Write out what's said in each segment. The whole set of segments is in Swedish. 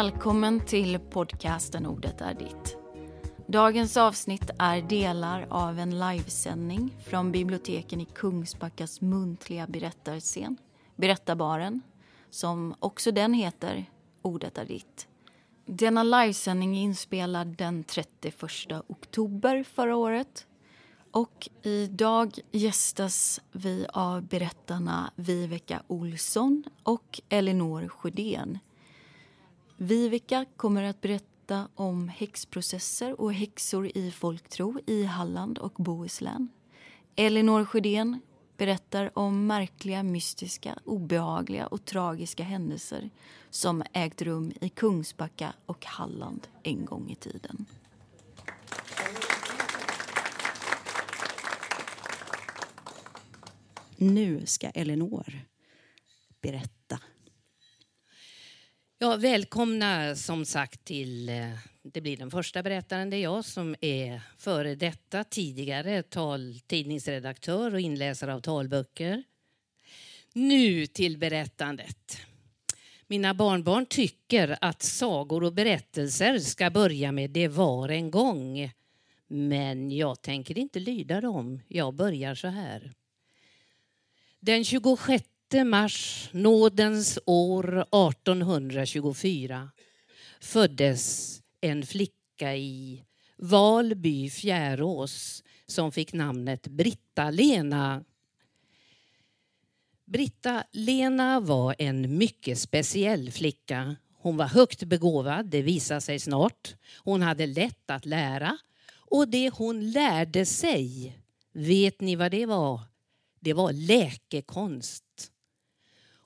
Välkommen till podcasten Ordet är ditt. Dagens avsnitt är delar av en livesändning från biblioteken i Kungsbackas muntliga berättarscen, Berättarbaren, som också den heter Ordet är ditt. Denna livesändning är inspelad den 31 oktober förra året och idag gästas vi av berättarna Viveka Olsson och Elinor Sjödén. Viveka kommer att berätta om häxprocesser och häxor i folktro i Halland och Bohuslän. Elinor Sjödén berättar om märkliga, mystiska, obehagliga och tragiska händelser som ägt rum i Kungsbacka och Halland en gång i tiden. Nu ska Elinor berätta. Ja, välkomna som sagt till, eh, det blir den första berättaren, det är jag som är före detta tidigare tal, tidningsredaktör och inläsare av talböcker. Nu till berättandet. Mina barnbarn tycker att sagor och berättelser ska börja med det var en gång. Men jag tänker inte lyda dem. Jag börjar så här. Den 26 mars, nådens år 1824, föddes en flicka i Valby Fjärås som fick namnet Britta-Lena. Britta-Lena var en mycket speciell flicka. Hon var högt begåvad, det visade sig snart. Hon hade lätt att lära och det hon lärde sig, vet ni vad det var? det var läkekonst.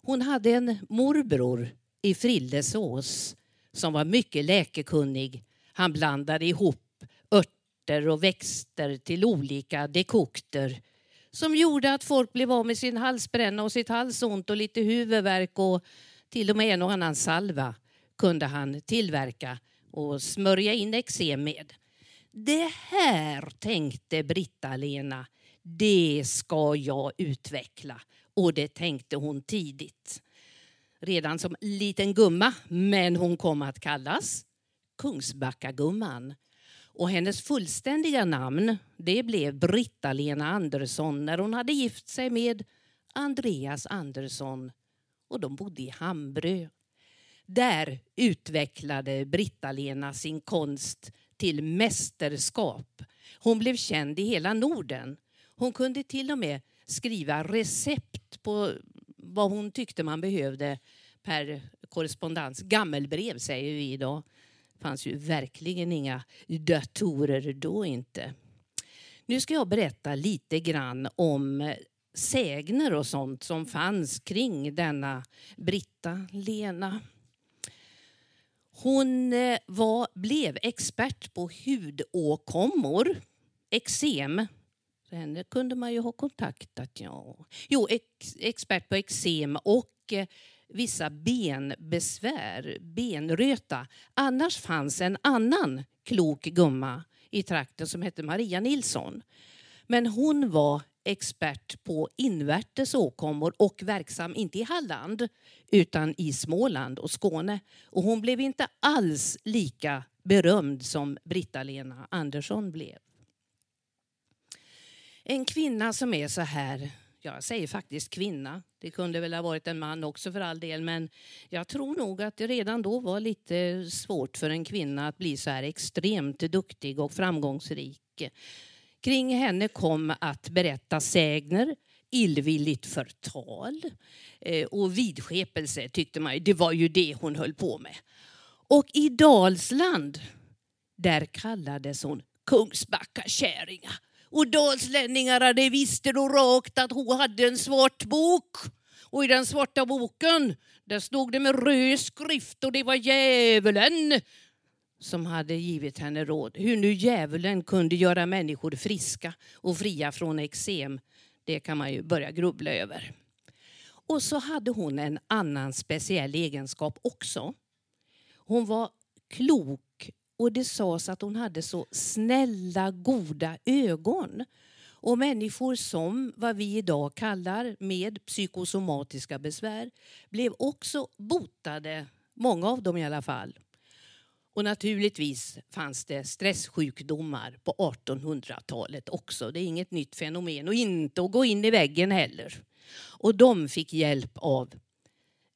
Hon hade en morbror i Frillesås som var mycket läkekunnig. Han blandade ihop örter och växter till olika dekokter som gjorde att folk blev av med sin halsbränna och sitt halsont och lite huvudvärk och till och med en och annan salva kunde han tillverka och smörja in eksem med. Det här tänkte Britta-Lena det ska jag utveckla. Och det tänkte hon tidigt. Redan som liten gumma, men hon kom att kallas Kungsbackagumman. Och hennes fullständiga namn det blev Britta-Lena Andersson när hon hade gift sig med Andreas Andersson och de bodde i Hambrö. Där utvecklade Britta-Lena sin konst till mästerskap. Hon blev känd i hela Norden hon kunde till och med skriva recept på vad hon tyckte man behövde per korrespondens. Gammelbrev säger vi idag. Det fanns ju verkligen inga datorer då inte. Nu ska jag berätta lite grann om sägner och sånt som fanns kring denna Britta Lena. Hon eh, var, blev expert på hudåkommor, eksem henne kunde man ju ha kontaktat. Ja. Jo, ex, expert på eksem och eh, vissa benbesvär, benröta. Annars fanns en annan klok gumma i trakten som hette Maria Nilsson. Men hon var expert på invärtes åkommor och verksam inte i Halland utan i Småland och Skåne. Och hon blev inte alls lika berömd som Britta-Lena Andersson blev. En kvinna som är så här, jag säger faktiskt kvinna, det kunde väl ha varit en man också för all del, men jag tror nog att det redan då var lite svårt för en kvinna att bli så här extremt duktig och framgångsrik. Kring henne kom att berätta sägner, illvilligt förtal eh, och vidskepelse tyckte man det var ju det hon höll på med. Och i Dalsland, där kallades hon Kungsbacka käringa. Och dalslänningarna de visste då rakt att hon hade en svart bok. Och i den svarta boken där stod det med röd skrift och det var djävulen som hade givit henne råd. Hur nu djävulen kunde göra människor friska och fria från eksem, det kan man ju börja grubbla över. Och så hade hon en annan speciell egenskap också. Hon var klok och det sades att hon hade så snälla, goda ögon. Och människor som vad vi idag kallar med psykosomatiska besvär blev också botade många av dem i alla fall. Och naturligtvis fanns det stresssjukdomar på 1800-talet också. Det är inget nytt fenomen och inte att gå in i väggen heller. Och de fick hjälp av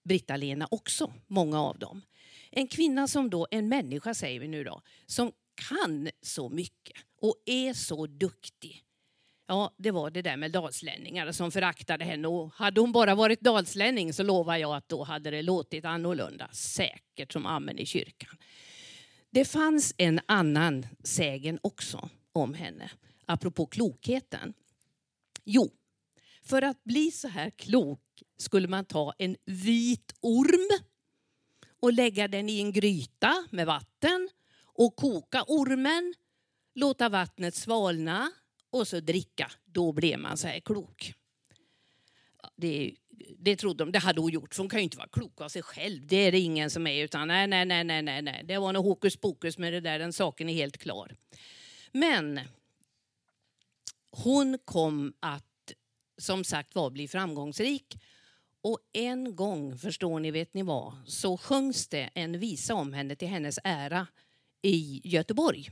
Britta-Lena också, många av dem. En kvinna som då, en människa säger vi nu då, som kan så mycket och är så duktig. Ja, det var det där med dalslänningar som föraktade henne och hade hon bara varit dalslänning så lovar jag att då hade det låtit annorlunda, säkert som amen i kyrkan. Det fanns en annan sägen också om henne, apropå klokheten. Jo, för att bli så här klok skulle man ta en vit orm och lägga den i en gryta med vatten och koka ormen, låta vattnet svalna och så dricka. Då blev man så här klok. Det, det trodde de, det hade hon gjort, för hon kan ju inte vara klok av sig själv. Det är det ingen som är, utan nej, nej, nej, nej, nej, nej. det var nog hokus pokus med det där, den saken är helt klar. Men hon kom att som sagt var bli framgångsrik. Och en gång, förstår ni, vet ni vad, så sjöngs det en visa om henne till hennes ära i Göteborg.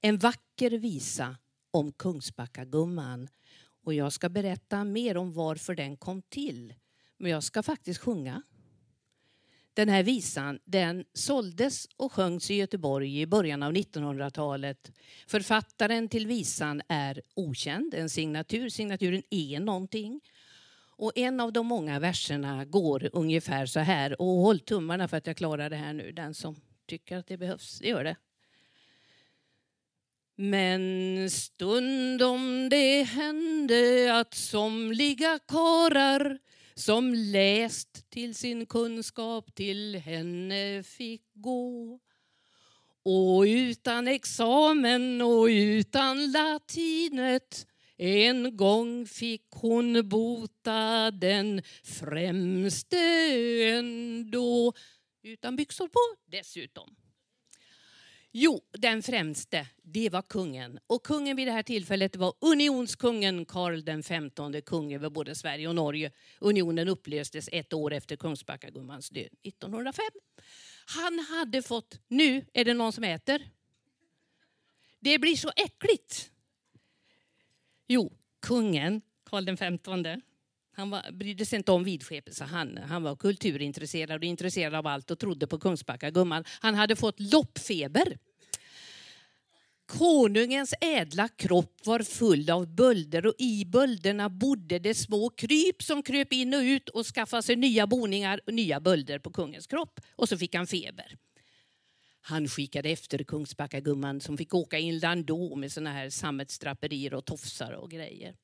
En vacker visa om Kungsbackagumman. Och jag ska berätta mer om varför den kom till. Men jag ska faktiskt sjunga. Den här visan den såldes och sjöngs i Göteborg i början av 1900-talet. Författaren till visan är okänd, en signatur. Signaturen är någonting. Och en av de många verserna går ungefär så här. Och håll tummarna för att jag klarar det här nu. Den som tycker att det behövs, det gör det. Men stundom det hände att somliga karar som läst till sin kunskap till henne fick gå. Och utan examen och utan latinet en gång fick hon bota den främste ändå. Utan byxor på dessutom. Jo, den främste, det var kungen. Och kungen vid det här tillfället var unionskungen Karl XV, kung över både Sverige och Norge. Unionen upplöstes ett år efter Kungsbackagummans död, 1905. Han hade fått, nu är det någon som äter. Det blir så äckligt. Jo, kungen, Karl XV, han var, brydde sig inte om vidskepelse. Han, han var kulturintresserad och intresserad av allt och trodde på Kungsbackagumman. Han hade fått loppfeber. Konungens ädla kropp var full av bölder och i bölderna bodde det små kryp som kröp in och ut och skaffade sig nya boningar och nya bölder på kungens kropp. Och så fick han feber. Han skickade efter Kungsbackagumman som fick åka in landå med såna här sammetsdraperier och tofsar och grejer.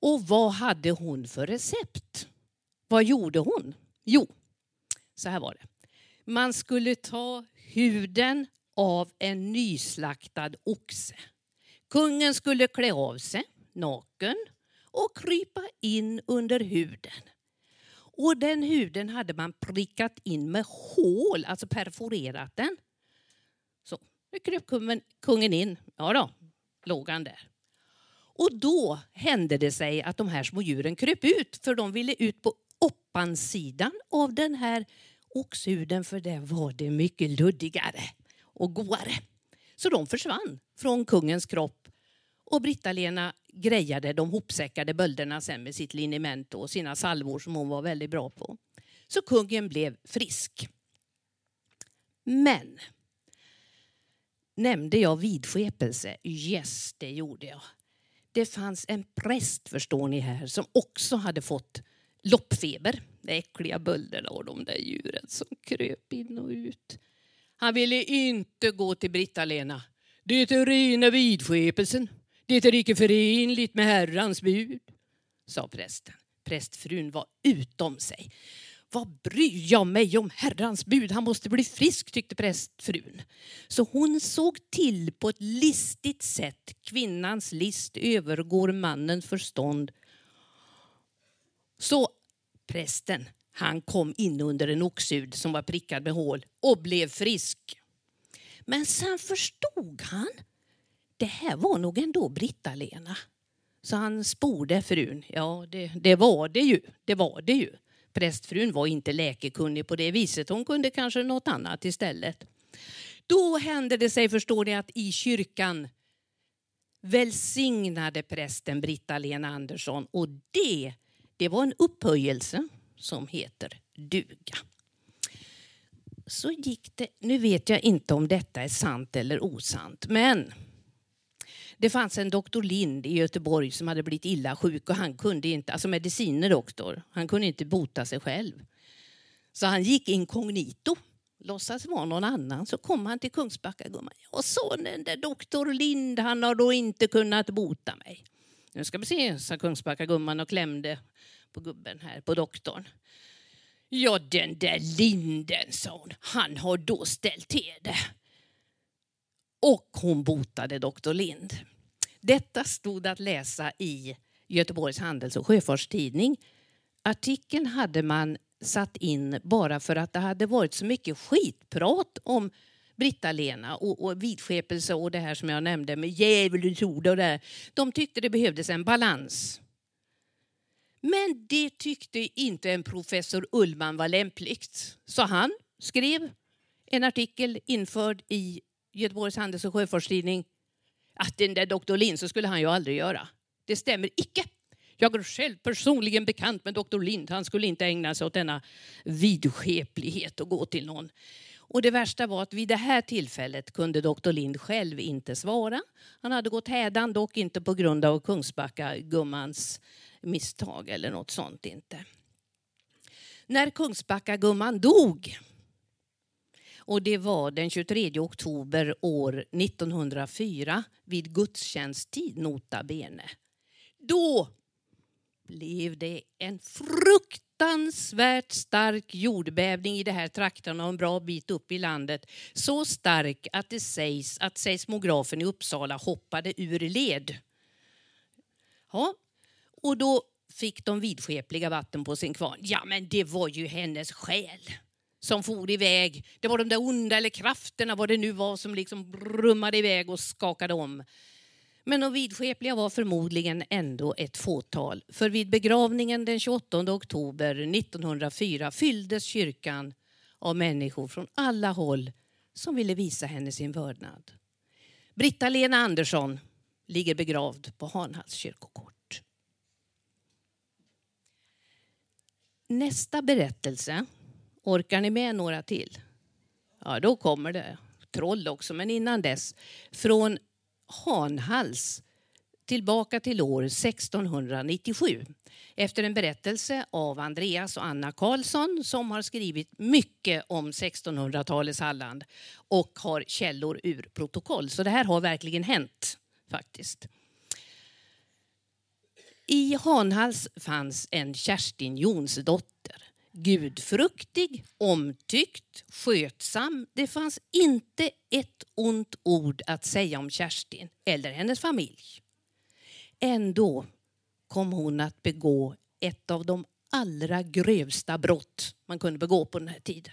Och vad hade hon för recept? Vad gjorde hon? Jo, så här var det. Man skulle ta huden av en nyslaktad oxe. Kungen skulle klä av sig naken och krypa in under huden. Och den huden hade man prickat in med hål, alltså perforerat den. Så, nu kröp kungen in. Ja då, låg han där. Och då hände det sig att de här små djuren kröp ut för de ville ut på oppansidan av den här oxhuden för där var det mycket luddigare och godare. Så de försvann från kungens kropp och Britta-Lena grejade de hopsäckade bölderna sen med sitt liniment och sina salvor som hon var väldigt bra på. Så kungen blev frisk. Men nämnde jag vidskepelse? Yes, det gjorde jag. Det fanns en präst, förstår ni här, som också hade fått loppfeber. De äckliga bölderna och de där djuren som kröp in och ut. Han ville inte gå till Britta-Lena. Det är rena vidskepelsen. Det är icke förenligt med Herrans bud, sa prästen. Prästfrun var utom sig. Vad bryr jag mig om Herrans bud? Han måste bli frisk, tyckte prästfrun. Så hon såg till på ett listigt sätt. Kvinnans list övergår mannens förstånd. Så prästen, han kom in under en oxhud som var prickad med hål och blev frisk. Men sen förstod han, det här var nog ändå Britta-Lena. Så han sporde frun. Ja, det, det var det ju. Det var det ju. Prästfrun var inte läkekunnig på det viset. Hon kunde kanske något annat istället. Då hände det sig, förstår ni, att i kyrkan välsignade prästen Britta-Lena Andersson och det, det var en upphöjelse som heter duga. Så gick det, nu vet jag inte om detta är sant eller osant, men det fanns en doktor Lind i Göteborg som hade blivit illa sjuk och han kunde inte, alltså mediciner doktor, han kunde inte bota sig själv. Så han gick inkognito, låtsas vara någon annan, så kom han till Kungsbacka gumman. Och sonen där doktor Lind, han har då inte kunnat bota mig. Nu ska vi se, sa Kungsbacka gumman och klämde på gubben här, på doktorn. Ja, den där Linden, sa hon, han har då ställt till det. Och hon botade doktor Lind. Detta stod att läsa i Göteborgs Handels och Sjöfartstidning. Artikeln hade man satt in bara för att det hade varit så mycket skitprat om Britta-Lena och, och vidskepelse och det här som jag nämnde med djävulens ord och det. De tyckte det behövdes en balans. Men det tyckte inte en professor Ullman var lämpligt. Så han skrev en artikel införd i Göteborgs Handels och Sjöfartstidning att den där doktor Lind så skulle han ju aldrig göra. Det stämmer icke. Jag är själv personligen bekant med doktor Lind. Han skulle inte ägna sig åt denna vidskeplighet och gå till någon. Och det värsta var att vid det här tillfället kunde doktor Lind själv inte svara. Han hade gått hädan, dock inte på grund av Kungsbacka gummans misstag eller något sånt inte. När Kungsbacka gumman dog och det var den 23 oktober år 1904 vid gudstjänsttid, nota bene. Då blev det en fruktansvärt stark jordbävning i de här trakterna och en bra bit upp i landet. Så stark att det sägs att seismografen i Uppsala hoppade ur led. Ja, och då fick de vidskepliga vatten på sin kvarn. Ja, men det var ju hennes själ som for iväg. Det var de där onda eller krafterna, vad det nu var, som liksom brummade iväg och skakade om. Men de vidskepliga var förmodligen ändå ett fåtal. För vid begravningen den 28 oktober 1904 fylldes kyrkan av människor från alla håll som ville visa henne sin vördnad. Britta-Lena Andersson ligger begravd på Hanhals kyrkogård. Nästa berättelse Orkar ni med några till? Ja, då kommer det. Troll också, men innan dess. Från Hanhals tillbaka till år 1697 efter en berättelse av Andreas och Anna Karlsson som har skrivit mycket om 1600-talets Halland och har källor ur protokoll. Så det här har verkligen hänt faktiskt. I Hanhals fanns en Kerstin Jonsdotter gudfruktig, omtyckt, skötsam. Det fanns inte ett ont ord att säga om Kerstin eller hennes familj. Ändå kom hon att begå ett av de allra grövsta brott man kunde begå på den här tiden.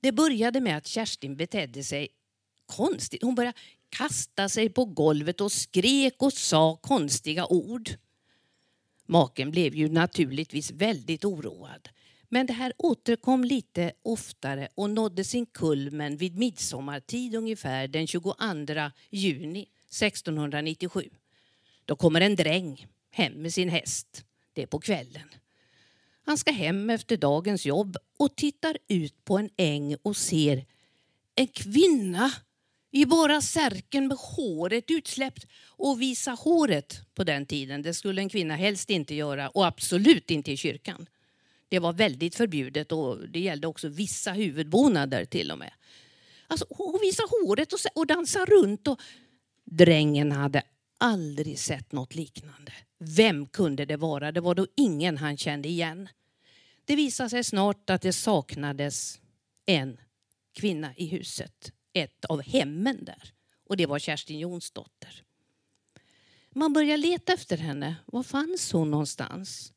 Det började med att Kerstin betedde sig konstigt. Hon började kasta sig på golvet och skrek och sa konstiga ord. Maken blev ju naturligtvis väldigt oroad. Men det här återkom lite oftare och nådde sin kulmen vid midsommartid ungefär den 22 juni 1697. Då kommer en dräng hem med sin häst. Det är på kvällen. Han ska hem efter dagens jobb och tittar ut på en äng och ser en kvinna i bara särken med håret utsläppt. Och visa håret på den tiden, det skulle en kvinna helst inte göra och absolut inte i kyrkan. Det var väldigt förbjudet och det gällde också vissa huvudbonader till och med. Alltså, och visa håret och, och runt. Och... Drängen hade aldrig sett något liknande. Vem kunde det vara? Det var då ingen han kände igen. Det visade sig snart att det saknades en kvinna i huset ett av hemmen där. Och det var Kerstin Jonsdotter. Man började leta efter henne. Var fanns hon någonstans?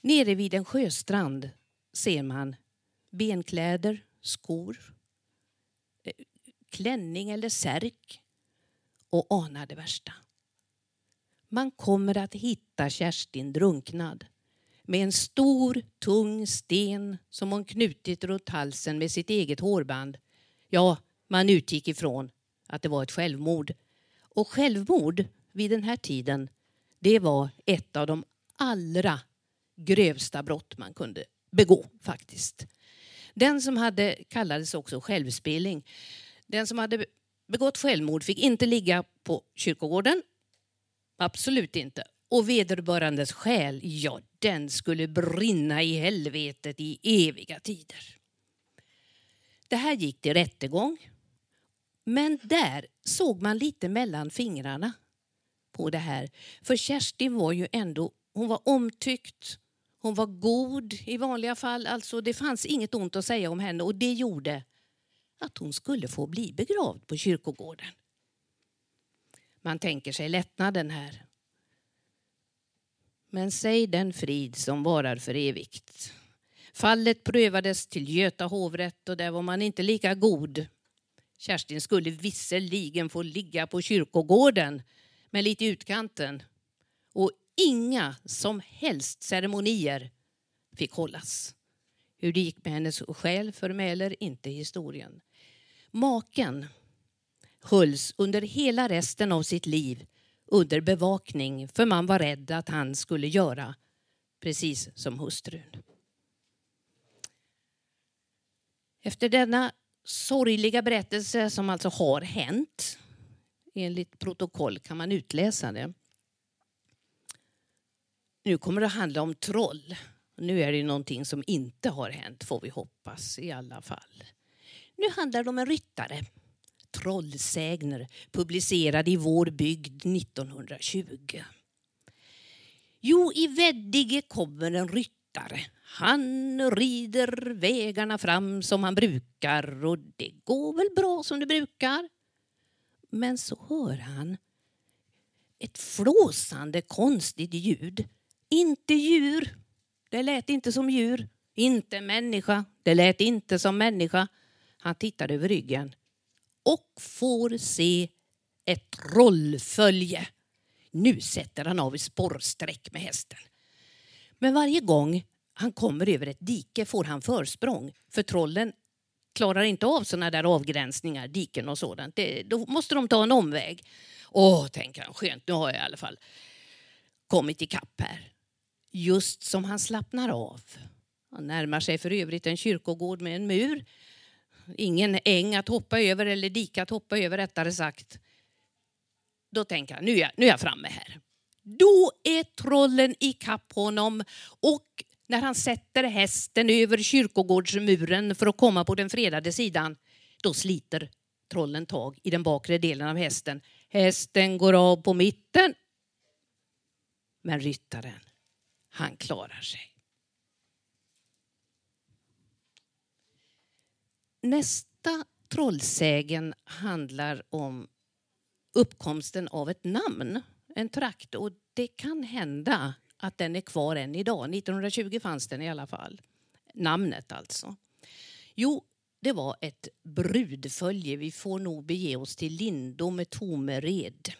Nere vid en sjöstrand ser man benkläder, skor, eh, klänning eller särk och anar det värsta. Man kommer att hitta Kerstin drunknad. med en stor tung sten som hon knutit runt halsen med sitt eget hårband. Ja, man utgick ifrån att det var ett självmord. Och självmord vid den här tiden, det var ett av de allra grövsta brott man kunde begå faktiskt. Den som hade, kallades också självspilling. den som hade begått självmord fick inte ligga på kyrkogården. Absolut inte. Och vederbörandes själ, ja, den skulle brinna i helvetet i eviga tider. Det här gick till rättegång. Men där såg man lite mellan fingrarna på det här. För Kerstin var ju ändå hon var omtyckt, hon var god i vanliga fall. Alltså det fanns inget ont att säga om henne och det gjorde att hon skulle få bli begravd på kyrkogården. Man tänker sig lättnaden här. Men säg den frid som varar för evigt. Fallet prövades till Göta hovrätt och där var man inte lika god. Kerstin skulle visserligen få ligga på kyrkogården, men lite i utkanten. Och inga som helst ceremonier fick hållas. Hur det gick med hennes själ förmäler inte historien. Maken hölls under hela resten av sitt liv under bevakning för man var rädd att han skulle göra precis som hustrun. Efter denna sorgliga berättelse som alltså har hänt, enligt protokoll kan man utläsa det. Nu kommer det att handla om troll. Nu är det någonting som inte har hänt, får vi hoppas i alla fall. Nu handlar det om en ryttare, Trollsägner, publicerad i Vår bygd 1920. Jo, i Veddige kommer en ryttare. Han rider vägarna fram som han brukar och det går väl bra som det brukar. Men så hör han ett flåsande konstigt ljud. Inte djur. Det lät inte som djur. Inte människa. Det lät inte som människa. Han tittade över ryggen och får se ett trollfölje. Nu sätter han av i spårsträck med hästen. Men varje gång han kommer över ett dike får han försprång för trollen klarar inte av sådana där avgränsningar, diken och sådant. Det, då måste de ta en omväg. Åh, tänker han, skönt, nu har jag i alla fall kommit ikapp här. Just som han slappnar av. Han närmar sig för övrigt en kyrkogård med en mur ingen äng att hoppa över eller dika att hoppa över rättare sagt. Då tänker han, nu är jag, nu är jag framme här. Då är trollen i kapp honom och när han sätter hästen över kyrkogårdsmuren för att komma på den fredade sidan, då sliter trollen tag i den bakre delen av hästen. Hästen går av på mitten. Men ryttaren, han klarar sig. Nästa trollsägen handlar om uppkomsten av ett namn, en trakt. Och det kan hända att den är kvar än idag. 1920 fanns den i alla fall. Namnet alltså. Jo, det var ett brudfölje. Vi får nog bege oss till Lindom med Tomered.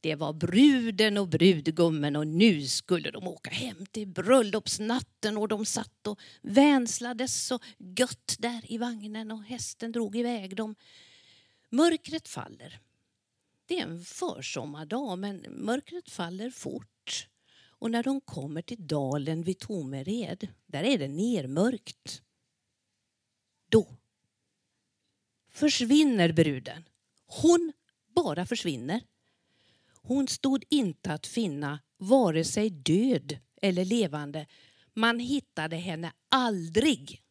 Det var bruden och brudgummen och nu skulle de åka hem till bröllopsnatten och de satt och vänslades så gött där i vagnen och hästen drog iväg dem. Mörkret faller. Det är en försommardag men mörkret faller fort. Och när de kommer till dalen vid Tomered, där är det nermörkt. Då försvinner bruden. Hon bara försvinner. Hon stod inte att finna, vare sig död eller levande. Man hittade henne aldrig.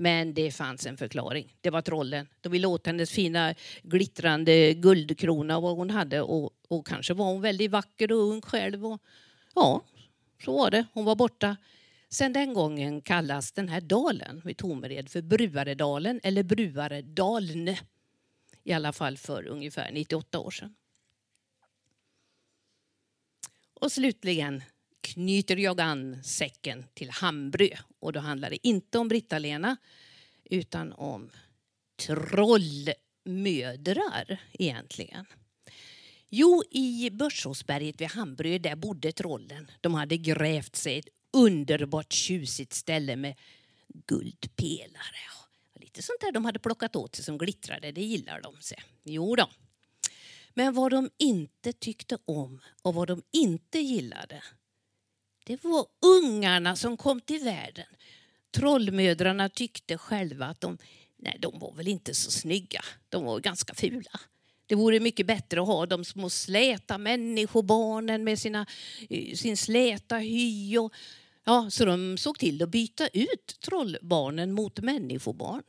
Men det fanns en förklaring. Det var trollen. De ville åt hennes fina glittrande guldkrona vad hon hade och, och kanske var hon väldigt vacker och ung själv. Och, ja, så var det. Hon var borta. Sen den gången kallas den här dalen vid Tomered för Bruaredalen eller Bruaredaln. I alla fall för ungefär 98 år sedan. Och slutligen knyter jag an säcken till Hambrö. Och då handlar det inte om Britta-Lena utan om trollmödrar egentligen. Jo, i Börsåsberget vid Hamburg där bodde trollen. De hade grävt sig ett underbart tjusigt ställe med guldpelare. Lite sånt där de hade plockat åt sig som glittrade, det gillar de. sig. Jo då. Men vad de inte tyckte om och vad de inte gillade det var ungarna som kom till världen. Trollmödrarna tyckte själva att de, nej, de var väl inte så snygga. De var ganska fula. Det vore mycket bättre att ha de små släta människobarnen med sina, eh, sin släta hy. Och, ja, så de såg till att byta ut trollbarnen mot människobarn.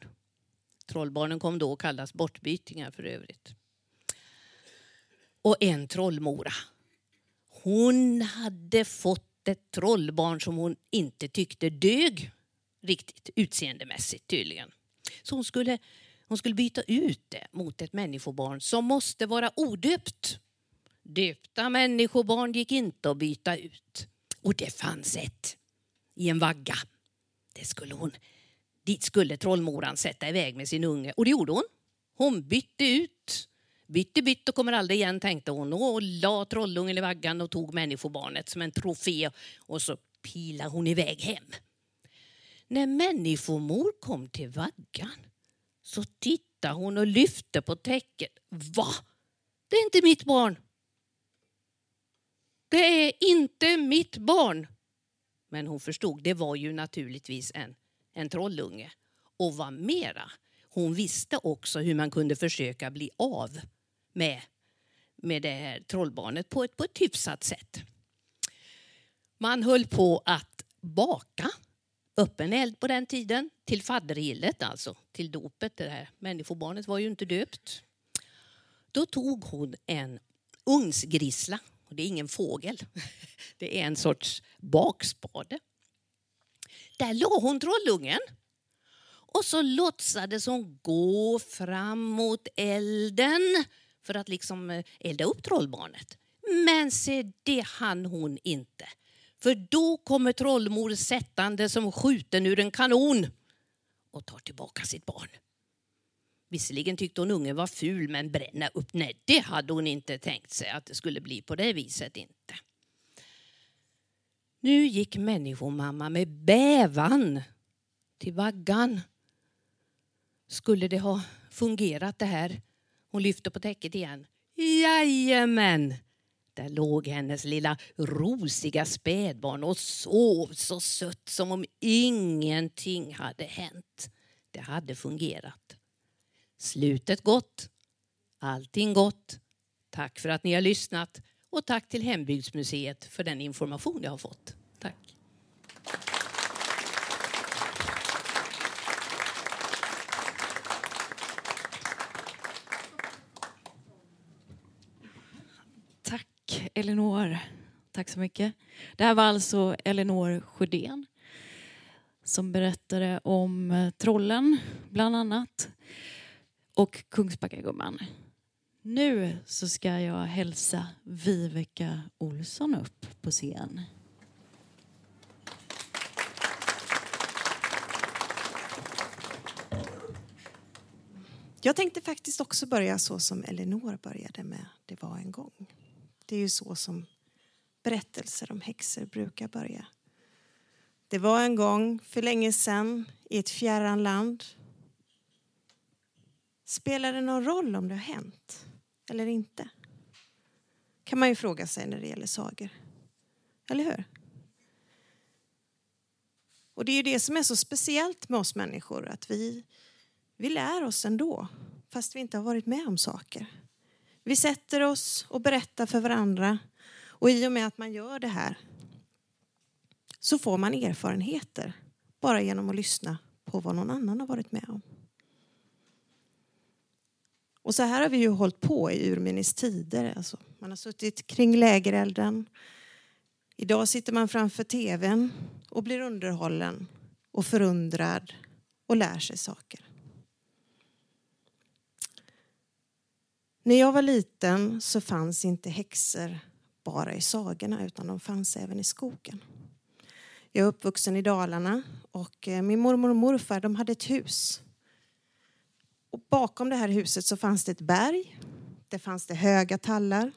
Trollbarnen kom då att kallas bortbytingar för övrigt. Och en trollmora. Hon hade fått ett trollbarn som hon inte tyckte dög riktigt utseendemässigt tydligen. Så hon skulle, hon skulle byta ut det mot ett människobarn som måste vara odöpt. Döpta människobarn gick inte att byta ut. Och det fanns ett i en vagga. Det skulle hon, dit skulle trollmoran sätta iväg med sin unge och det gjorde hon. Hon bytte ut Bytte bytt och kommer aldrig igen tänkte hon och la trollungen i vaggan och tog människobarnet som en trofé och så pilade hon iväg hem. När människomor kom till vaggan så tittade hon och lyfte på täcket. Va? Det är inte mitt barn. Det är inte mitt barn. Men hon förstod, det var ju naturligtvis en, en trollunge. Och vad mera, hon visste också hur man kunde försöka bli av med, med det här trollbarnet på ett, på ett hyfsat sätt. Man höll på att baka öppen eld på den tiden till faddergillet, alltså till dopet. Det här människobarnet var ju inte döpt. Då tog hon en ugnsgrissla, och det är ingen fågel, det är en sorts bakspade. Där la hon trollungen och så låtsades hon gå fram mot elden för att liksom eh, elda upp trollbarnet. Men se, det hann hon inte. För då kommer trollmor sättande som skjuten ur en kanon och tar tillbaka sitt barn. Visserligen tyckte hon ungen var ful, men bränna upp, nej det hade hon inte tänkt sig att det skulle bli på det viset inte. Nu gick människomamma med bävan till vaggan. Skulle det ha fungerat det här hon lyfte på täcket igen. Jajamän! Där låg hennes lilla rosiga spädbarn och sov så sött som om ingenting hade hänt. Det hade fungerat. Slutet gott. Allting gott. Tack för att ni har lyssnat och tack till Hembygdsmuseet för den information jag har fått. Tack. Elinor. Tack så mycket. Det här var alltså Elinor Sjödén som berättade om eh, trollen, bland annat, och Kungsbackagumman. Nu så ska jag hälsa Viveka Olsson upp på scen. Jag tänkte faktiskt också börja så som Elinor började med Det var en gång. Det är ju så som berättelser om häxor brukar börja. Det var en gång för länge sedan i ett fjärran land. Spelar det någon roll om det har hänt eller inte? kan man ju fråga sig när det gäller sagor. Eller hur? Och det är ju det som är så speciellt med oss människor, att vi, vi lär oss ändå, fast vi inte har varit med om saker. Vi sätter oss och berättar för varandra. Och i och med att man gör det här så får man erfarenheter bara genom att lyssna på vad någon annan har varit med om. Och så här har vi ju hållit på i urminnes tider. Alltså, man har suttit kring lägerelden. Idag sitter man framför tvn och blir underhållen och förundrad och lär sig saker. När jag var liten så fanns inte häxor bara i sagorna utan de fanns även i skogen. Jag är uppvuxen i Dalarna och eh, min mormor och morfar de hade ett hus. Och bakom det här huset så fanns det ett berg. Det fanns det höga tallar.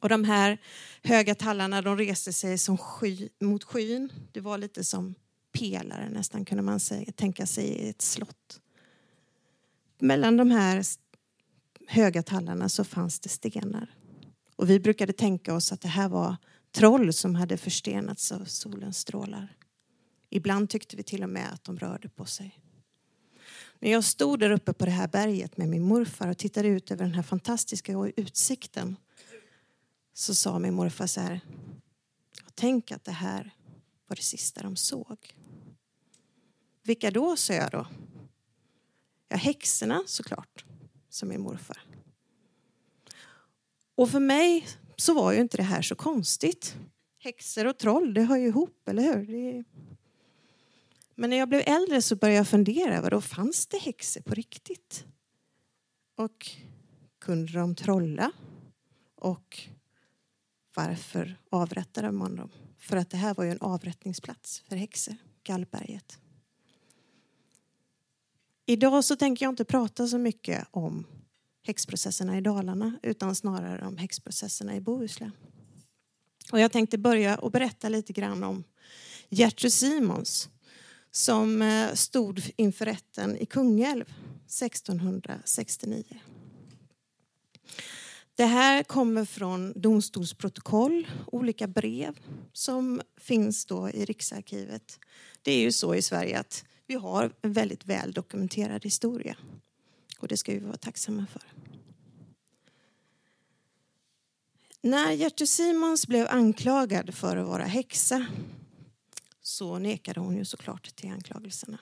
Och de här höga tallarna de reste sig som sky, mot skyn. Det var lite som pelare nästan kunde man säga, tänka sig i ett slott. Mellan de här höga tallarna så fanns det stenar. Och vi brukade tänka oss att det här var troll som hade förstenats av solens strålar. Ibland tyckte vi till och med att de rörde på sig. När jag stod där uppe på det här berget med min morfar och tittade ut över den här fantastiska utsikten så sa min morfar så här. Tänk att det här var det sista de såg. Vilka då, sa jag då. Ja, häxorna såklart, som min morfar. Och för mig så var ju inte det här så konstigt. Häxor och troll, det hör ju ihop, eller hur? Det... Men när jag blev äldre så började jag fundera, vad då fanns det häxor på riktigt? Och kunde de trolla? Och varför avrättade man dem? För att det här var ju en avrättningsplats för häxor, Gallberget. Idag så tänker jag inte prata så mycket om häxprocesserna i Dalarna utan snarare om häxprocesserna i Bohuslän. Och jag tänkte börja och berätta lite grann om Gertrud Simons som eh, stod inför rätten i Kungälv 1669. Det här kommer från domstolsprotokoll, olika brev som finns då i Riksarkivet. Det är ju så i Sverige att vi har en väldigt väl dokumenterad historia. Och det ska vi vara tacksamma för. När Gertrud Simons blev anklagad för att vara häxa så nekade hon ju såklart till anklagelserna.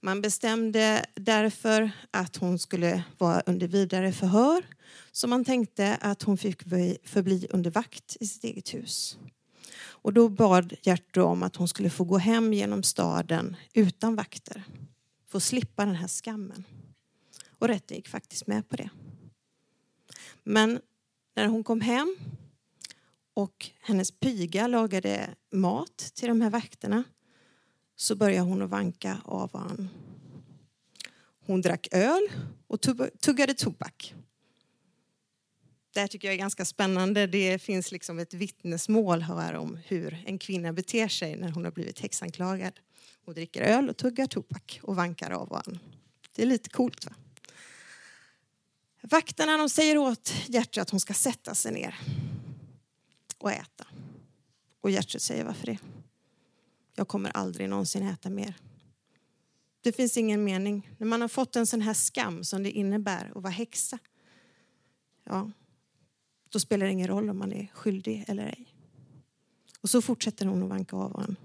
Man bestämde därför att hon skulle vara under vidare förhör så man tänkte att hon fick förbli under vakt i sitt eget hus. Och då bad Gertrud om att hon skulle få gå hem genom staden utan vakter. Få slippa den här skammen. Och rätten gick faktiskt med på det. Men när hon kom hem och hennes piga lagade mat till de här vakterna så började hon att vanka av han. Hon drack öl och tuggade tobak. Det här tycker jag är ganska spännande. Det finns liksom ett vittnesmål här om hur en kvinna beter sig när hon har blivit häxanklagad. Hon dricker öl och tuggar tobak och vankar av varandra. Det är lite coolt va? Vakterna de säger åt Gertrud att hon ska sätta sig ner och äta. Och Gertrud säger varför det? Jag kommer aldrig någonsin äta mer. Det finns ingen mening. När man har fått en sån här skam som det innebär att vara häxa. Ja, då spelar det ingen roll om man är skyldig eller ej. Och så fortsätter hon att vanka av honom.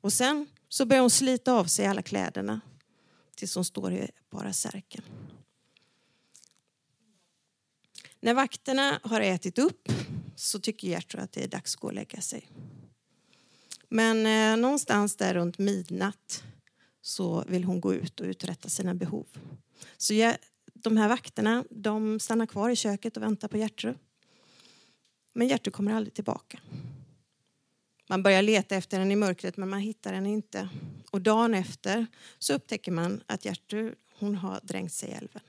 Och sen så börjar hon slita av sig alla kläderna tills hon står i bara särken. När vakterna har ätit upp så tycker Gertrud att det är dags att gå och lägga sig. Men eh, någonstans där runt midnatt så vill hon gå ut och uträtta sina behov. Så jag, de här vakterna de stannar kvar i köket och väntar på Gertrud. Men Gertrud kommer aldrig tillbaka. Man börjar leta efter henne i mörkret men man hittar henne inte. Och dagen efter så upptäcker man att Gertrud hon har dränkt sig i älven.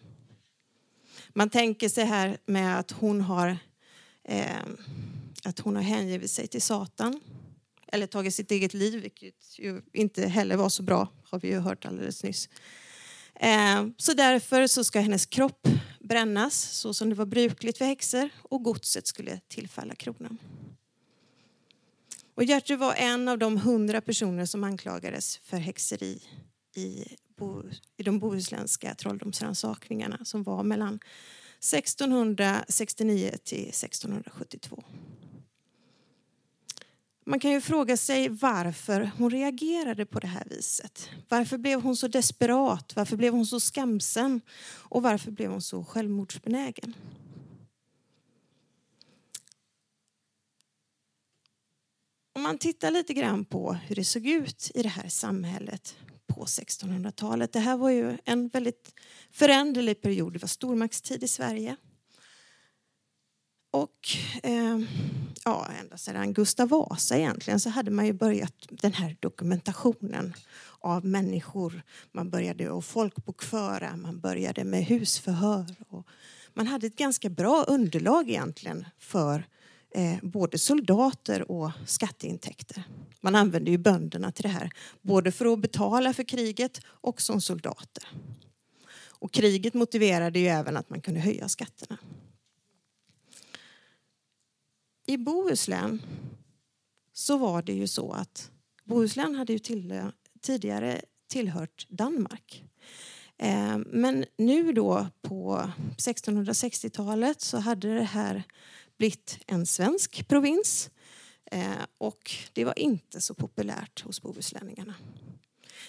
Man tänker sig här med att hon har, eh, att hon har hängivit sig till Satan eller tagit sitt eget liv, vilket ju inte heller var så bra, har vi ju hört alldeles nyss. Eh, så därför så ska hennes kropp brännas så som det var brukligt för häxor och godset skulle tillfalla kronan. Och Gertrud var en av de hundra personer som anklagades för häxeri i, i de bohuslänska trolldomsrannsakningarna som var mellan 1669 till 1672. Man kan ju fråga sig varför hon reagerade på det här viset. Varför blev hon så desperat? Varför blev hon så skamsen? Och varför blev hon så självmordsbenägen? Om man tittar lite grann på hur det såg ut i det här samhället på 1600-talet. Det här var ju en väldigt föränderlig period. Det var stormaktstid i Sverige. Och eh, ja, ända sedan Gustav Vasa egentligen så hade man ju börjat den här dokumentationen av människor. Man började att folkbokföra, man började med husförhör. Och man hade ett ganska bra underlag egentligen för eh, både soldater och skatteintäkter. Man använde ju bönderna till det här, både för att betala för kriget och som soldater. Och kriget motiverade ju även att man kunde höja skatterna. I Bohuslän så var det ju så att Bohuslän hade ju till, tidigare tillhört Danmark. Eh, men nu då på 1660-talet så hade det här blivit en svensk provins eh, och det var inte så populärt hos bohuslänningarna.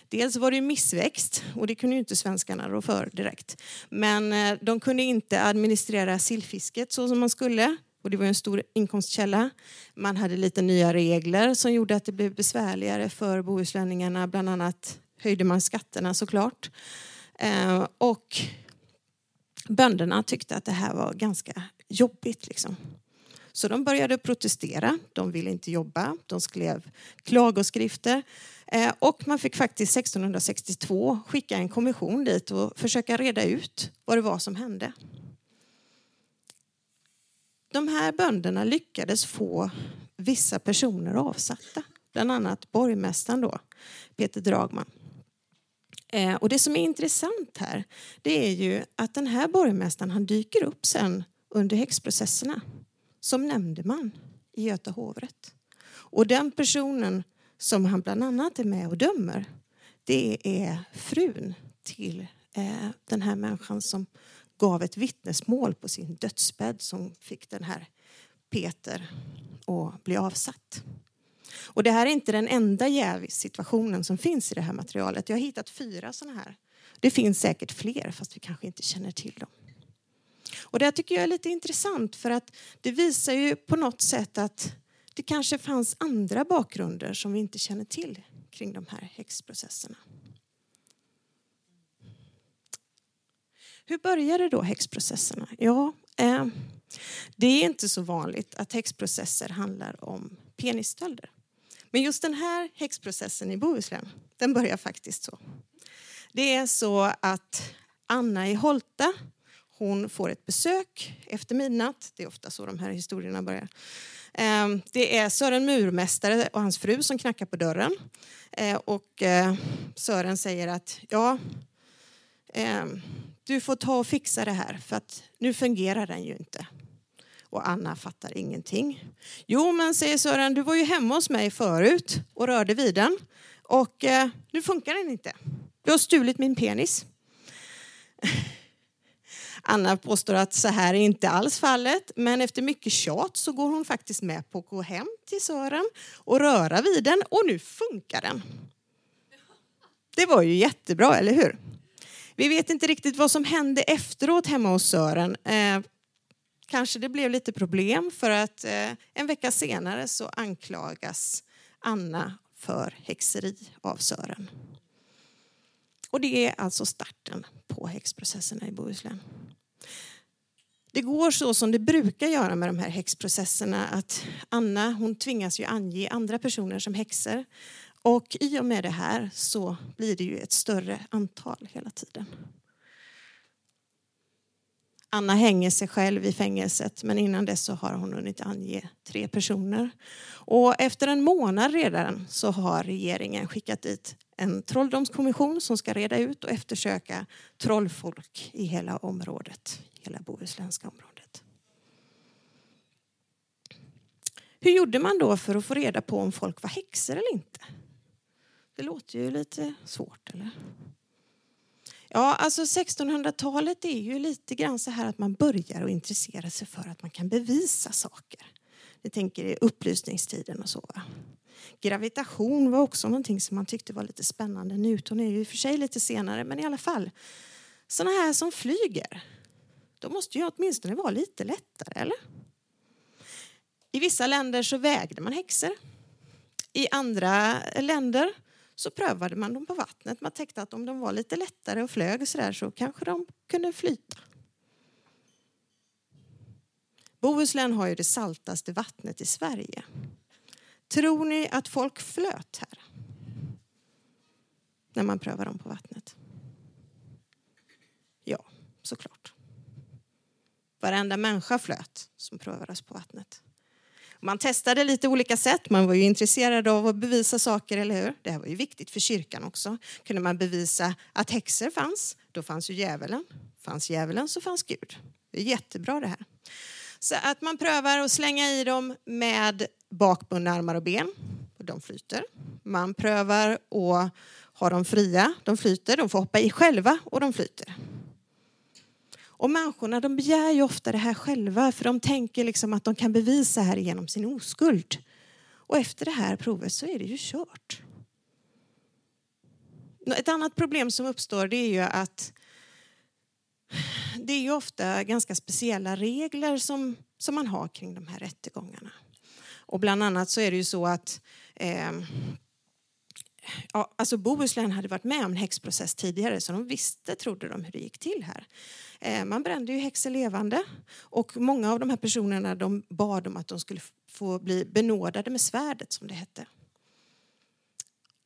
Dels var det missväxt och det kunde ju inte svenskarna rå för direkt. Men eh, de kunde inte administrera sillfisket så som man skulle och det var en stor inkomstkälla. Man hade lite nya regler som gjorde att det blev besvärligare för bohuslänningarna. Bland annat höjde man skatterna såklart. Eh, och bönderna tyckte att det här var ganska jobbigt. Liksom. Så de började protestera. De ville inte jobba. De skrev klagoskrifter. Eh, och man fick faktiskt 1662 skicka en kommission dit och försöka reda ut vad det var som hände. De här bönderna lyckades få vissa personer avsatta. Bland annat borgmästaren då, Peter Dragman. Eh, och det som är intressant här det är ju att den här borgmästaren han dyker upp sen under häxprocesserna som nämndeman i Göta hovrätt. Och den personen som han bland annat är med och dömer det är frun till eh, den här människan som gav ett vittnesmål på sin dödsbädd som fick den här Peter att bli avsatt. Och det här är inte den enda jävsituationen som finns i det här materialet. Jag har hittat fyra sådana här. Det finns säkert fler fast vi kanske inte känner till dem. Och det här tycker jag är lite intressant för att det visar ju på något sätt att det kanske fanns andra bakgrunder som vi inte känner till kring de här häxprocesserna. Hur började då häxprocesserna? Ja, eh, det är inte så vanligt att häxprocesser handlar om penisstölder. Men just den här häxprocessen i Bohuslän, den börjar faktiskt så. Det är så att Anna i Holta, hon får ett besök efter midnatt. Det är ofta så de här historierna börjar. Eh, det är Sören Murmästare och hans fru som knackar på dörren. Eh, och eh, Sören säger att ja, Ehm, du får ta och fixa det här för att nu fungerar den ju inte. Och Anna fattar ingenting. Jo, men säger Sören, du var ju hemma hos mig förut och rörde vid den och eh, nu funkar den inte. Du har stulit min penis. Anna påstår att så här är inte alls fallet, men efter mycket tjat så går hon faktiskt med på att gå hem till Sören och röra vid den och nu funkar den. Det var ju jättebra, eller hur? Vi vet inte riktigt vad som hände efteråt hemma hos Sören. Eh, kanske det blev lite problem för att eh, en vecka senare så anklagas Anna för häxeri av Sören. Och det är alltså starten på häxprocesserna i Bohuslän. Det går så som det brukar göra med de här häxprocesserna att Anna hon tvingas ju ange andra personer som häxor och i och med det här så blir det ju ett större antal hela tiden. Anna hänger sig själv i fängelset men innan dess så har hon hunnit ange tre personer. Och efter en månad redan så har regeringen skickat dit en trolldomskommission som ska reda ut och eftersöka trollfolk i hela området, hela bohuslänska området. Hur gjorde man då för att få reda på om folk var häxor eller inte? Det låter ju lite svårt, eller? Ja, alltså 1600-talet är ju lite grann så här att man börjar att intressera sig för att man kan bevisa saker. Ni tänker i upplysningstiden och så. Va? Gravitation var också någonting som man tyckte var lite spännande. Newton är ju i och för sig lite senare, men i alla fall. Såna här som flyger, de måste ju åtminstone vara lite lättare, eller? I vissa länder så vägde man häxor. I andra länder så prövade man dem på vattnet. Man tänkte att om de var lite lättare och flög så, där, så kanske de kunde flyta. Bohuslän har ju det saltaste vattnet i Sverige. Tror ni att folk flöt här? när man prövar dem på vattnet? Ja, såklart. Varenda människa flöt som prövades på vattnet. Man testade lite olika sätt. Man var ju intresserad av att bevisa saker, eller hur? Det här var ju viktigt för kyrkan också. Kunde man bevisa att häxor fanns, då fanns ju djävulen. Fanns djävulen så fanns Gud. Det är jättebra det här. Så att man prövar att slänga i dem med bakbundna armar och ben. De flyter. Man prövar att ha dem fria. De flyter. De får hoppa i själva och de flyter. Och människorna de begär ju ofta det här själva för de tänker liksom att de kan bevisa här genom sin oskuld. Och efter det här provet så är det ju kört. Ett annat problem som uppstår det är ju att det är ju ofta ganska speciella regler som, som man har kring de här rättegångarna. Och bland annat så är det ju så att eh, ja, alltså Bohuslän hade varit med om en häxprocess tidigare så de visste, trodde de, hur det gick till här. Eh, man brände ju häxor levande och många av de här personerna de bad om att de skulle få bli benådade med svärdet som det hette.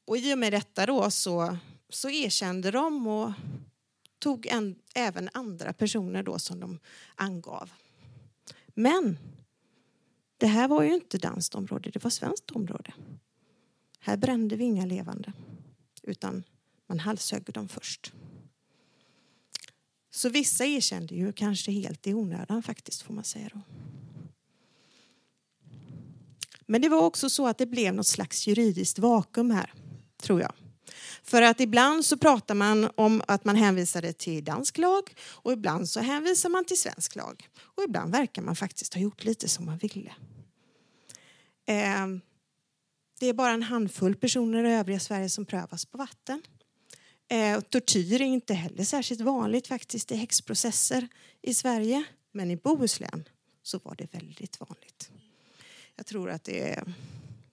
Och i och med detta då så, så erkände de och tog en, även andra personer då som de angav. Men det här var ju inte danskt område, det var svenskt område. Här brände vi inga levande, utan man halshögg dem först. Så vissa erkände ju kanske helt i onödan faktiskt, får man säga då. Men det var också så att det blev något slags juridiskt vakuum här, tror jag. För att ibland så pratar man om att man hänvisade till dansk lag och ibland så hänvisar man till svensk lag. Och ibland verkar man faktiskt ha gjort lite som man ville. Ehm, det är bara en handfull personer i övriga Sverige som prövas på vatten. Eh, tortyr är inte heller särskilt vanligt faktiskt i häxprocesser i Sverige. Men i Bohuslän så var det väldigt vanligt. Jag tror att det är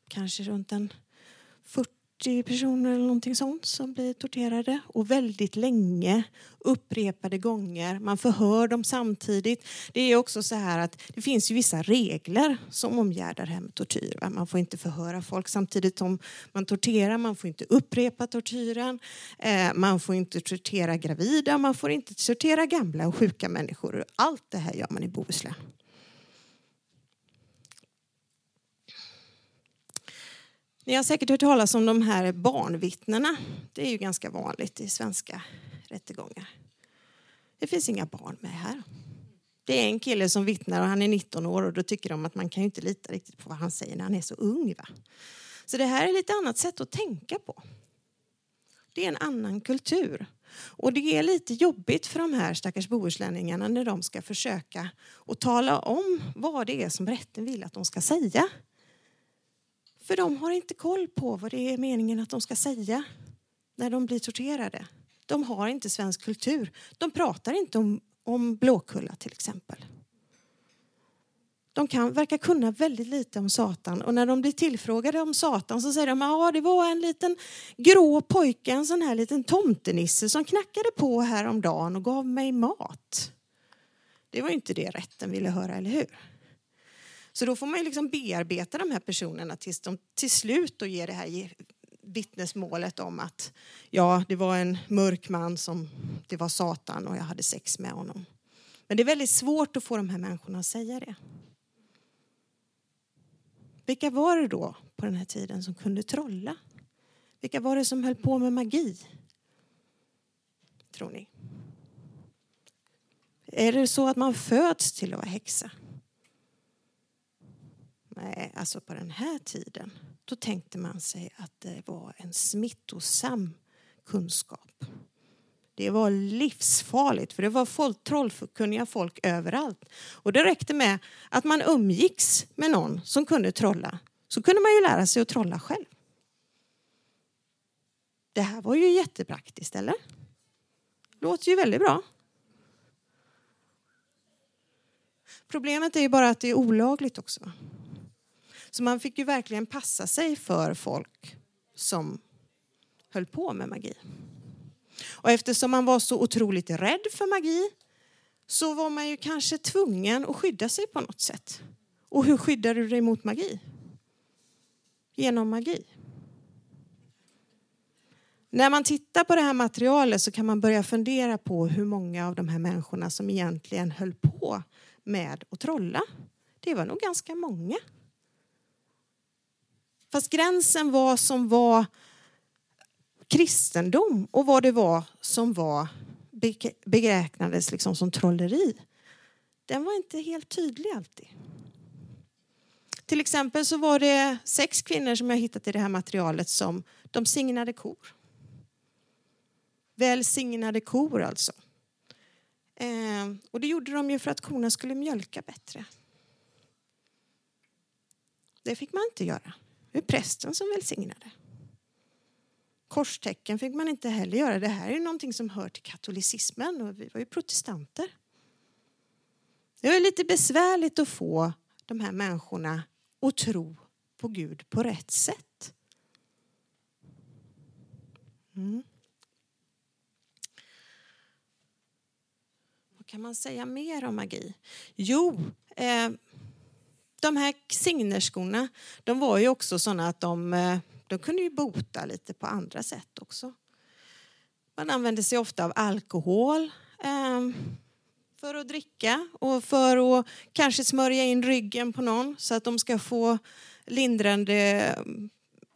kanske runt en 40 40 personer eller någonting sånt som blir torterade och väldigt länge, upprepade gånger. Man förhör dem samtidigt. Det är också så här att det finns ju vissa regler som omgärdar det här med tortyr. Man får inte förhöra folk samtidigt som man torterar. Man får inte upprepa tortyren. Eh, man får inte tortera gravida. Man får inte tortera gamla och sjuka människor. Allt det här gör man i Bohuslän. Ni har säkert hört talas om de här barnvittnena. Det är ju ganska vanligt i svenska rättegångar. Det finns inga barn med här. Det är en kille som vittnar och han är 19 år och då tycker de att man kan ju inte lita riktigt på vad han säger när han är så ung. Va? Så det här är lite annat sätt att tänka på. Det är en annan kultur. Och det är lite jobbigt för de här stackars bohuslänningarna när de ska försöka att tala om vad det är som rätten vill att de ska säga. För de har inte koll på vad det är meningen att de ska säga när de blir torterade. De har inte svensk kultur. De pratar inte om, om Blåkulla till exempel. De kan, verkar kunna väldigt lite om Satan och när de blir tillfrågade om Satan så säger de att ah, det var en liten grå pojke, en sån här liten tomtenisse som knackade på häromdagen och gav mig mat. Det var inte det rätten ville höra, eller hur? Så då får man ju liksom bearbeta de här personerna tills de till slut då ger det här vittnesmålet om att ja, det var en mörk man som det var Satan och jag hade sex med honom. Men det är väldigt svårt att få de här människorna att säga det. Vilka var det då på den här tiden som kunde trolla? Vilka var det som höll på med magi? Tror ni? Är det så att man föds till att vara häxa? Nej, alltså på den här tiden då tänkte man sig att det var en smittosam kunskap. Det var livsfarligt för det var folk, trollkunniga folk överallt. Och det räckte med att man umgicks med någon som kunde trolla så kunde man ju lära sig att trolla själv. Det här var ju jättepraktiskt, eller? Låter ju väldigt bra. Problemet är ju bara att det är olagligt också. Så man fick ju verkligen passa sig för folk som höll på med magi. Och eftersom man var så otroligt rädd för magi så var man ju kanske tvungen att skydda sig på något sätt. Och hur skyddar du dig mot magi? Genom magi. När man tittar på det här materialet så kan man börja fundera på hur många av de här människorna som egentligen höll på med att trolla. Det var nog ganska många. Fast gränsen var som var kristendom och vad det var som var beräknades liksom som trolleri. Den var inte helt tydlig alltid. Till exempel så var det sex kvinnor som jag hittat i det här materialet som de signade kor. Välsignade kor alltså. Eh, och det gjorde de ju för att korna skulle mjölka bättre. Det fick man inte göra. Det är prästen som välsignade. Korstecken fick man inte heller göra. Det här är ju någonting som hör till katolicismen och vi var ju protestanter. Det var lite besvärligt att få de här människorna att tro på Gud på rätt sätt. Mm. Vad kan man säga mer om magi? Jo, eh, de här signerskorna, de var ju också sådana att de, eh, de kunde ju bota lite på andra sätt också. Man använde sig ofta av alkohol eh, för att dricka och för att kanske smörja in ryggen på någon så att de ska få lindrande,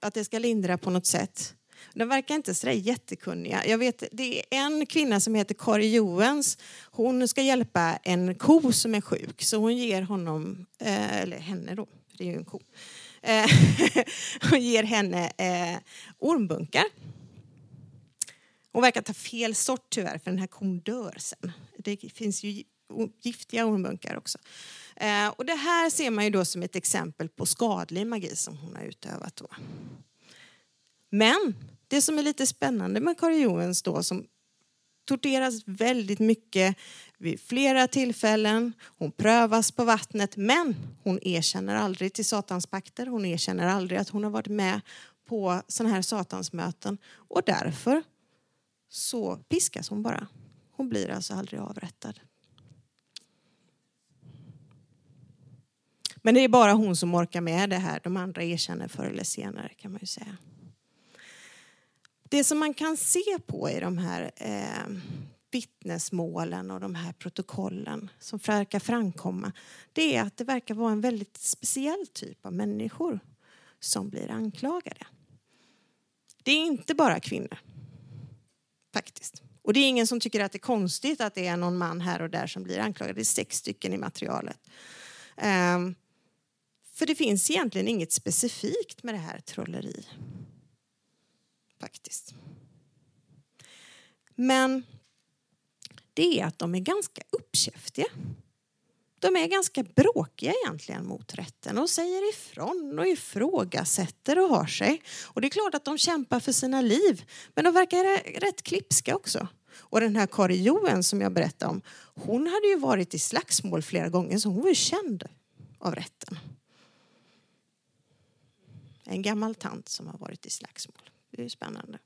att det ska lindra på något sätt. De verkar inte så jättekunniga. Jag vet, det är en kvinna som heter Kari Joens. Hon ska hjälpa en ko som är sjuk. Så hon ger honom, eh, eller henne då, det är ju en ko. Eh, hon ger henne eh, ormbunkar. Hon verkar ta fel sort tyvärr för den här kon dör sen. Det finns ju giftiga ormbunkar också. Eh, och det här ser man ju då som ett exempel på skadlig magi som hon har utövat. Då. Men det som är lite spännande med Kari Joens då som torteras väldigt mycket vid flera tillfällen. Hon prövas på vattnet men hon erkänner aldrig till Satans pakter, Hon erkänner aldrig att hon har varit med på sådana här satansmöten och därför så piskas hon bara. Hon blir alltså aldrig avrättad. Men det är bara hon som orkar med det här. De andra erkänner förr eller senare kan man ju säga. Det som man kan se på i de här eh, vittnesmålen och de här protokollen som verkar framkomma det är att det verkar vara en väldigt speciell typ av människor som blir anklagade. Det är inte bara kvinnor, faktiskt. Och det är ingen som tycker att det är konstigt att det är någon man här och där som blir anklagad. Det är sex stycken i materialet. Um, för det finns egentligen inget specifikt med det här trolleri faktiskt. Men det är att de är ganska uppkäftiga. De är ganska bråkiga egentligen mot rätten och säger ifrån och ifrågasätter och har sig. Och det är klart att de kämpar för sina liv, men de verkar rätt klipska också. Och den här Kari Joen som jag berättade om, hon hade ju varit i slagsmål flera gånger så hon var ju känd av rätten. En gammal tant som har varit i slagsmål. Det är spännande.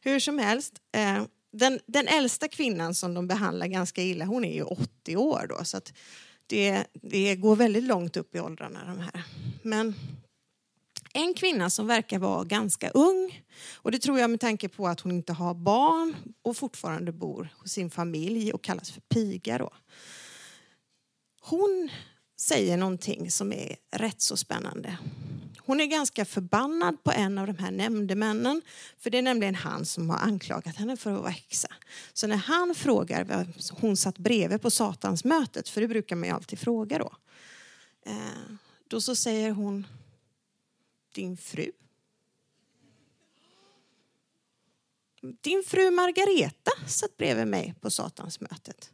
Hur som helst, eh, den, den äldsta kvinnan som de behandlar ganska illa, hon är ju 80 år då. Så att det, det går väldigt långt upp i åldrarna de här. Men en kvinna som verkar vara ganska ung och det tror jag med tanke på att hon inte har barn och fortfarande bor hos sin familj och kallas för piga då. Hon säger någonting som är rätt så spännande. Hon är ganska förbannad på en av de här nämndemännen. För det är nämligen han som har anklagat henne för att vara häxa. Så när han frågar, hon satt bredvid på satansmötet, för det brukar man ju alltid fråga då. Eh, då så säger hon, din fru. Din fru Margareta satt bredvid mig på satansmötet.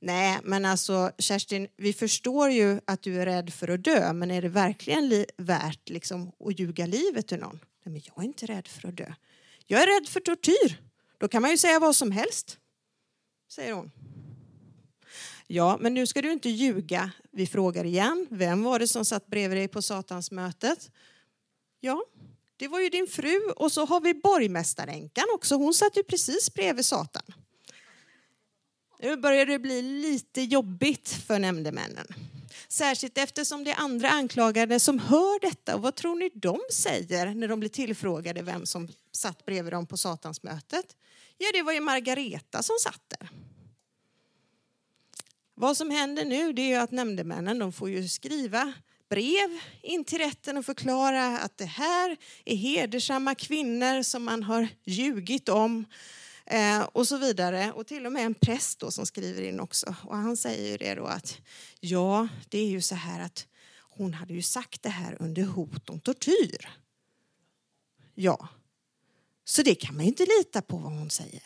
Nej, men alltså Kerstin, vi förstår ju att du är rädd för att dö, men är det verkligen värt liksom, att ljuga livet ur någon? Nej, men jag är inte rädd för att dö. Jag är rädd för tortyr. Då kan man ju säga vad som helst, säger hon. Ja, men nu ska du inte ljuga. Vi frågar igen. Vem var det som satt bredvid dig på satansmötet? Ja, det var ju din fru och så har vi borgmästaränkan också. Hon satt ju precis bredvid Satan. Nu börjar det bli lite jobbigt för nämndemännen. Särskilt eftersom det är andra anklagade som hör detta. Och vad tror ni de säger när de blir tillfrågade vem som satt bredvid dem på satansmötet? Ja, det var ju Margareta som satt där. Vad som händer nu det är att nämndemännen de får ju skriva brev in till rätten och förklara att det här är hedersamma kvinnor som man har ljugit om eh, och så vidare. Och till och med en präst då som skriver in också. Och han säger ju det då att ja, det är ju så här att hon hade ju sagt det här under hot om tortyr. Ja, så det kan man ju inte lita på vad hon säger.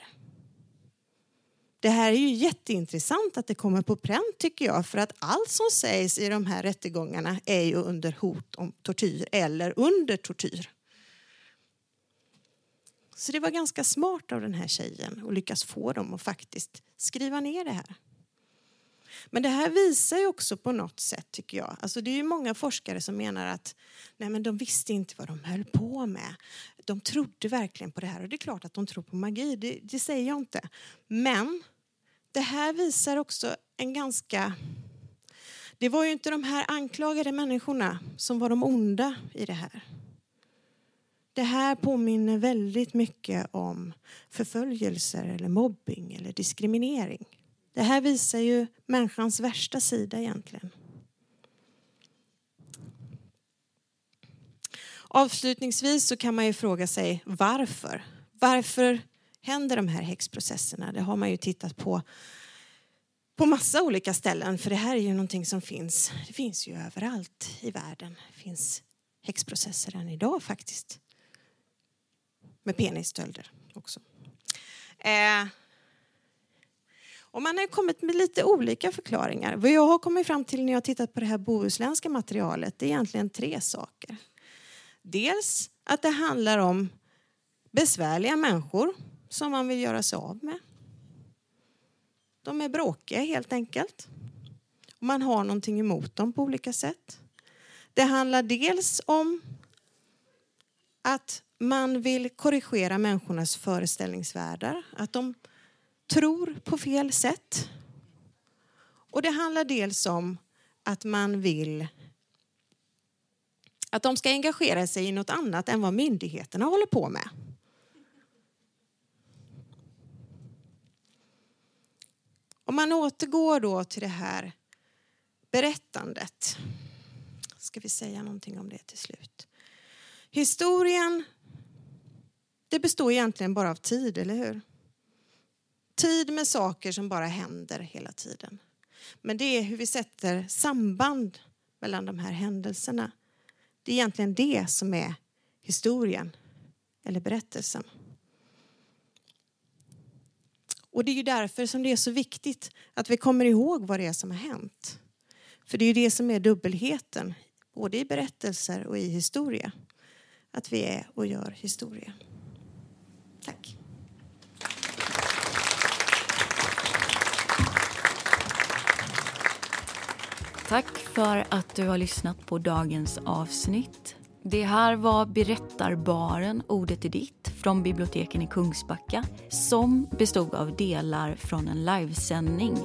Det här är ju jätteintressant att det kommer på pränt tycker jag för att allt som sägs i de här rättegångarna är ju under hot om tortyr eller under tortyr. Så det var ganska smart av den här tjejen att lyckas få dem att faktiskt skriva ner det här. Men det här visar ju också på något sätt tycker jag. Alltså det är ju många forskare som menar att nej men de visste inte vad de höll på med. De trodde verkligen på det här och det är klart att de tror på magi, det, det säger jag inte. Men det här visar också en ganska... Det var ju inte de här anklagade människorna som var de onda i det här. Det här påminner väldigt mycket om förföljelser eller mobbing eller diskriminering. Det här visar ju människans värsta sida egentligen. Avslutningsvis så kan man ju fråga sig varför. Varför händer de här häxprocesserna? Det har man ju tittat på på massa olika ställen för det här är ju någonting som finns. Det finns ju överallt i världen. Det finns häxprocesser än idag faktiskt. Med penisstölder också. Eh, och man har kommit med lite olika förklaringar. Vad jag har kommit fram till när jag tittat på det här bohuslänska materialet det är egentligen tre saker. Dels att det handlar om besvärliga människor som man vill göra sig av med. De är bråkiga helt enkelt. Och man har någonting emot dem på olika sätt. Det handlar dels om att man vill korrigera människornas föreställningsvärldar. Att de tror på fel sätt. Och det handlar dels om att man vill att de ska engagera sig i något annat än vad myndigheterna håller på med. Om man återgår då till det här berättandet. Ska vi säga någonting om det till slut? Historien, det består egentligen bara av tid, eller hur? Tid med saker som bara händer hela tiden. Men det är hur vi sätter samband mellan de här händelserna. Det är egentligen det som är historien eller berättelsen. Och det är ju därför som det är så viktigt att vi kommer ihåg vad det är som har hänt. För det är ju det som är dubbelheten, både i berättelser och i historia. Att vi är och gör historia. Tack. Tack för att du har lyssnat på dagens avsnitt. Det här var Berättarbaren, Ordet är ditt från biblioteken i Kungsbacka som bestod av delar från en livesändning